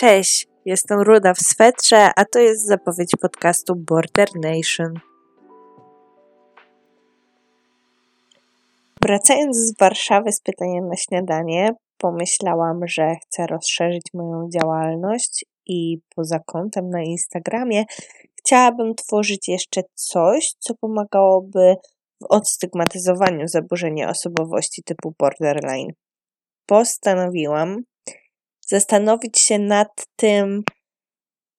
Cześć, jestem Ruda w swetrze, a to jest zapowiedź podcastu Border Nation. Wracając z Warszawy z pytaniem na śniadanie, pomyślałam, że chcę rozszerzyć moją działalność i poza kontem na Instagramie chciałabym tworzyć jeszcze coś, co pomagałoby w odstygmatyzowaniu zaburzenia osobowości typu borderline. Postanowiłam zastanowić się nad tym,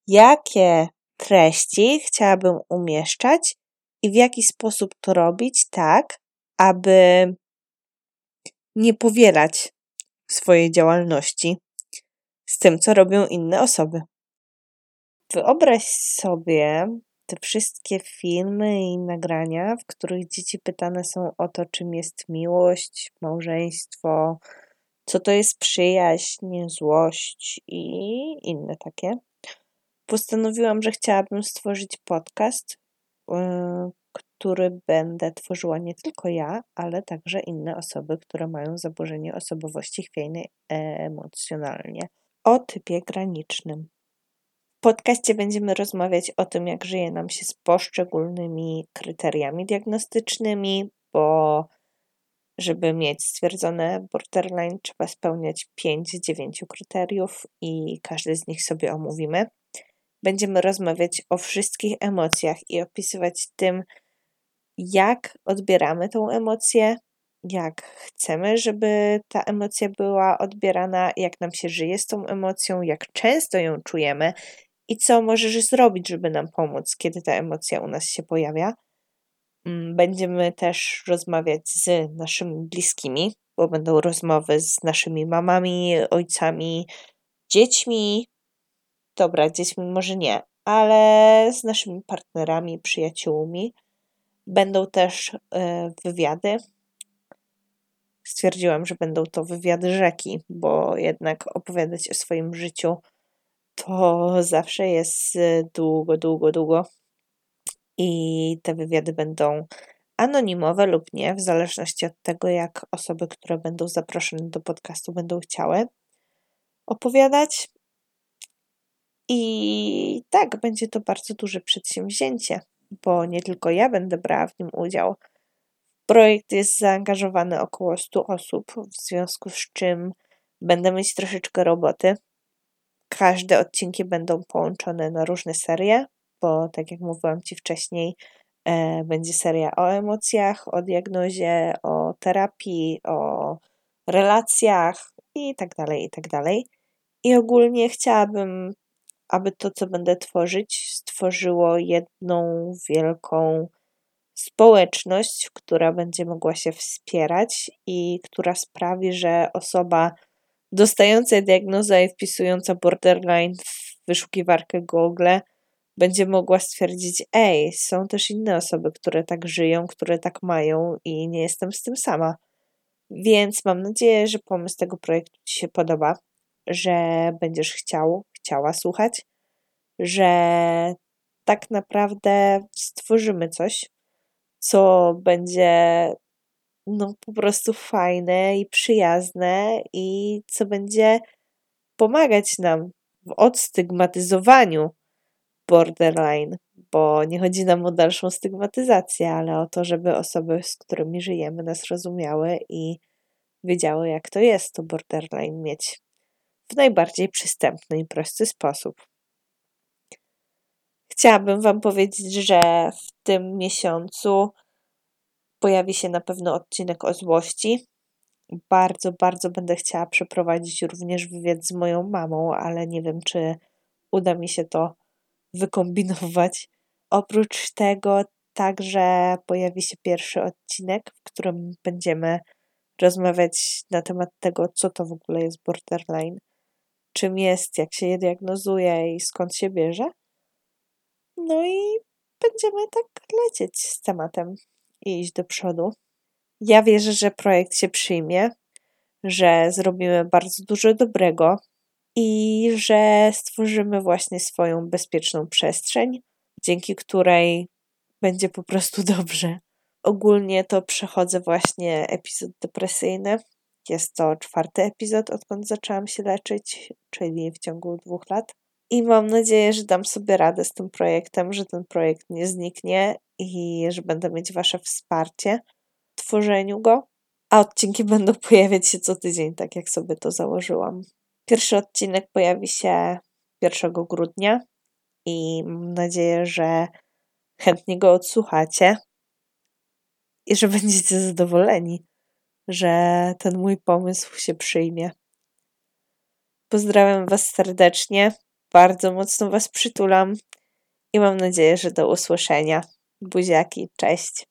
jakie treści chciałabym umieszczać i w jaki sposób to robić tak, aby nie powielać swojej działalności z tym, co robią inne osoby. Wyobraź sobie te wszystkie filmy i nagrania, w których dzieci pytane są o to, czym jest miłość, małżeństwo, co to jest przyjaźń, złość i inne takie. Postanowiłam, że chciałabym stworzyć podcast, yy, który będę tworzyła nie tylko ja, ale także inne osoby, które mają zaburzenie osobowości chwiejnej emocjonalnie o typie granicznym. W podcaście będziemy rozmawiać o tym, jak żyje nam się z poszczególnymi kryteriami diagnostycznymi, bo żeby mieć stwierdzone borderline, trzeba spełniać 5-9 kryteriów i każdy z nich sobie omówimy. Będziemy rozmawiać o wszystkich emocjach i opisywać tym, jak odbieramy tą emocję, jak chcemy, żeby ta emocja była odbierana, jak nam się żyje z tą emocją, jak często ją czujemy i co możesz zrobić, żeby nam pomóc, kiedy ta emocja u nas się pojawia. Mm, będziemy też rozmawiać z naszymi bliskimi, bo będą rozmowy z naszymi mamami, ojcami, dziećmi. Dobra, dziećmi może nie, ale z naszymi partnerami, przyjaciółmi. Będą też e, wywiady. Stwierdziłam, że będą to wywiady rzeki, bo jednak opowiadać o swoim życiu to zawsze jest e, długo, długo, długo i te wywiady będą anonimowe lub nie, w zależności od tego, jak osoby, które będą zaproszone do podcastu, będą chciały opowiadać. I tak, będzie to bardzo duże przedsięwzięcie, bo nie tylko ja będę brała w nim udział. Projekt jest zaangażowany około 100 osób, w związku z czym będę mieć troszeczkę roboty. Każde odcinki będą połączone na różne serie, bo tak jak mówiłam Ci wcześniej, e, będzie seria o emocjach, o diagnozie, o terapii, o relacjach i tak dalej, i tak dalej. I ogólnie chciałabym, aby to, co będę tworzyć, stworzyło jedną wielką społeczność, która będzie mogła się wspierać i która sprawi, że osoba dostająca diagnozę i wpisująca borderline w wyszukiwarkę Google będzie mogła stwierdzić: Ej, są też inne osoby, które tak żyją, które tak mają i nie jestem z tym sama. Więc mam nadzieję, że pomysł tego projektu Ci się podoba, że będziesz chciał, chciała słuchać, że tak naprawdę stworzymy coś, co będzie no po prostu fajne i przyjazne i co będzie pomagać nam w odstygmatyzowaniu borderline, bo nie chodzi nam o dalszą stygmatyzację, ale o to, żeby osoby, z którymi żyjemy, nas rozumiały i wiedziały, jak to jest to borderline mieć w najbardziej przystępny i prosty sposób. Chciałabym Wam powiedzieć, że w tym miesiącu pojawi się na pewno odcinek o złości. Bardzo, bardzo będę chciała przeprowadzić również wywiad z moją mamą, ale nie wiem, czy uda mi się to wykombinować. Oprócz tego także pojawi się pierwszy odcinek, w którym będziemy rozmawiać na temat tego, co to w ogóle jest borderline, czym jest, jak się je diagnozuje i skąd się bierze. No i będziemy tak lecieć z tematem i iść do przodu. Ja wierzę, że projekt się przyjmie, że zrobimy bardzo dużo dobrego, i że stworzymy właśnie swoją bezpieczną przestrzeń, dzięki której będzie po prostu dobrze. Ogólnie to przechodzę właśnie epizod depresyjny Jest to czwarty epizod, odkąd zaczęłam się leczyć, czyli w ciągu dwóch lat. I mam nadzieję, że dam sobie radę z tym projektem, że ten projekt nie zniknie i że będę mieć Wasze wsparcie w tworzeniu go. A odcinki będą pojawiać się co tydzień, tak jak sobie to założyłam. Pierwszy odcinek pojawi się 1 grudnia i mam nadzieję, że chętnie go odsłuchacie i że będziecie zadowoleni, że ten mój pomysł się przyjmie. Pozdrawiam Was serdecznie, bardzo mocno Was przytulam i mam nadzieję, że do usłyszenia. Buziaki, cześć.